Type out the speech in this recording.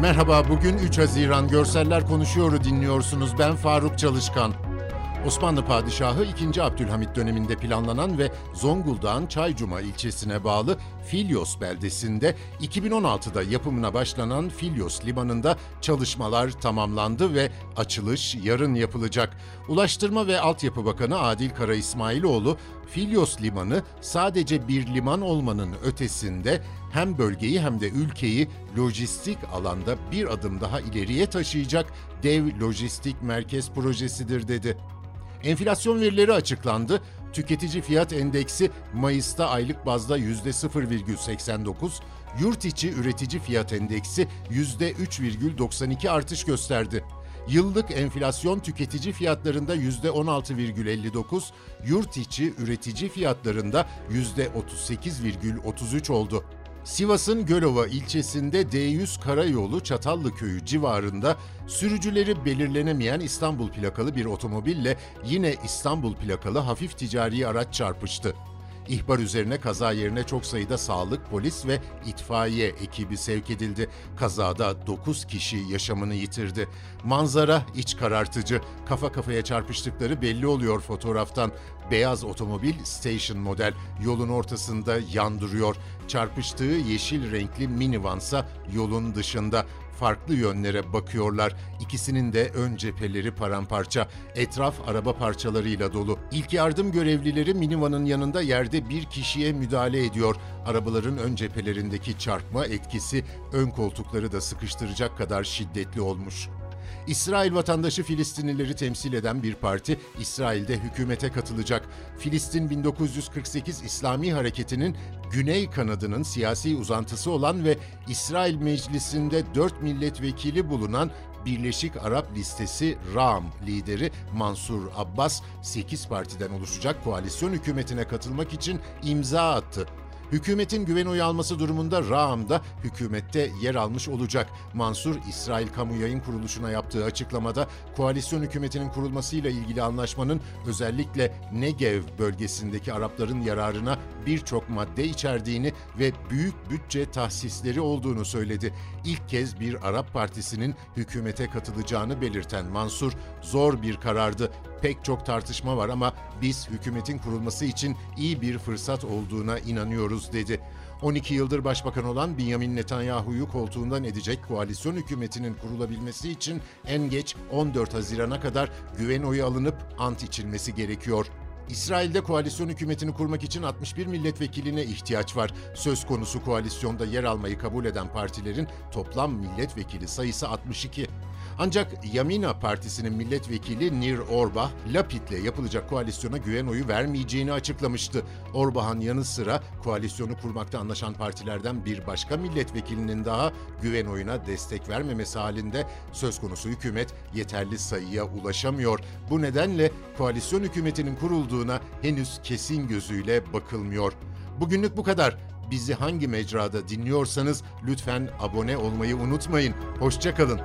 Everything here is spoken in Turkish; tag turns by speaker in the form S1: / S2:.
S1: Merhaba, bugün 3 Haziran Görseller Konuşuyor'u dinliyorsunuz. Ben Faruk Çalışkan. Osmanlı Padişahı 2. Abdülhamit döneminde planlanan ve Zonguldak'ın Çaycuma ilçesine bağlı Filyos beldesinde 2016'da yapımına başlanan Filyos Limanı'nda çalışmalar tamamlandı ve açılış yarın yapılacak. Ulaştırma ve Altyapı Bakanı Adil Kara İsmailoğlu, Filyos Limanı sadece bir liman olmanın ötesinde hem bölgeyi hem de ülkeyi lojistik alanda bir adım daha ileriye taşıyacak dev lojistik merkez projesidir dedi. Enflasyon verileri açıklandı. Tüketici fiyat endeksi Mayıs'ta aylık bazda %0,89, yurt içi üretici fiyat endeksi %3,92 artış gösterdi. Yıllık enflasyon tüketici fiyatlarında %16,59, yurt içi üretici fiyatlarında %38,33 oldu. Sivas'ın Gölova ilçesinde D100 Karayolu Çatallı Köyü civarında sürücüleri belirlenemeyen İstanbul plakalı bir otomobille yine İstanbul plakalı hafif ticari araç çarpıştı. İhbar üzerine kaza yerine çok sayıda sağlık, polis ve itfaiye ekibi sevk edildi. Kazada 9 kişi yaşamını yitirdi. Manzara iç karartıcı. Kafa kafaya çarpıştıkları belli oluyor fotoğraftan. Beyaz otomobil station model yolun ortasında yandırıyor. Çarpıştığı yeşil renkli minivansa yolun dışında farklı yönlere bakıyorlar. İkisinin de ön cepheleri paramparça. Etraf araba parçalarıyla dolu. İlk yardım görevlileri minivanın yanında yerde bir kişiye müdahale ediyor. Arabaların ön cephelerindeki çarpma etkisi ön koltukları da sıkıştıracak kadar şiddetli olmuş. İsrail vatandaşı Filistinlileri temsil eden bir parti İsrail'de hükümete katılacak. Filistin 1948 İslami Hareketi'nin güney kanadının siyasi uzantısı olan ve İsrail Meclisi'nde 4 milletvekili bulunan Birleşik Arap Listesi RAM lideri Mansur Abbas 8 partiden oluşacak koalisyon hükümetine katılmak için imza attı. Hükümetin güven oyu alması durumunda Ra'am da hükümette yer almış olacak. Mansur, İsrail Kamu Yayın Kuruluşu'na yaptığı açıklamada koalisyon hükümetinin kurulmasıyla ilgili anlaşmanın özellikle Negev bölgesindeki Arapların yararına birçok madde içerdiğini ve büyük bütçe tahsisleri olduğunu söyledi. İlk kez bir Arap partisinin hükümete katılacağını belirten Mansur, zor bir karardı. Pek çok tartışma var ama biz hükümetin kurulması için iyi bir fırsat olduğuna inanıyoruz dedi. 12 yıldır başbakan olan Benjamin Netanyahu'yu koltuğundan edecek koalisyon hükümetinin kurulabilmesi için en geç 14 Haziran'a kadar güven oyu alınıp ant içilmesi gerekiyor. İsrail'de koalisyon hükümetini kurmak için 61 milletvekiline ihtiyaç var. Söz konusu koalisyonda yer almayı kabul eden partilerin toplam milletvekili sayısı 62. Ancak Yamina Partisi'nin milletvekili Nir Orbach, Lapid'le yapılacak koalisyona güven oyu vermeyeceğini açıklamıştı. Orbach'ın yanı sıra koalisyonu kurmakta anlaşan partilerden bir başka milletvekilinin daha güven oyuna destek vermemesi halinde söz konusu hükümet yeterli sayıya ulaşamıyor. Bu nedenle koalisyon hükümetinin kurulduğuna henüz kesin gözüyle bakılmıyor. Bugünlük bu kadar. Bizi hangi mecrada dinliyorsanız lütfen abone olmayı unutmayın. Hoşçakalın.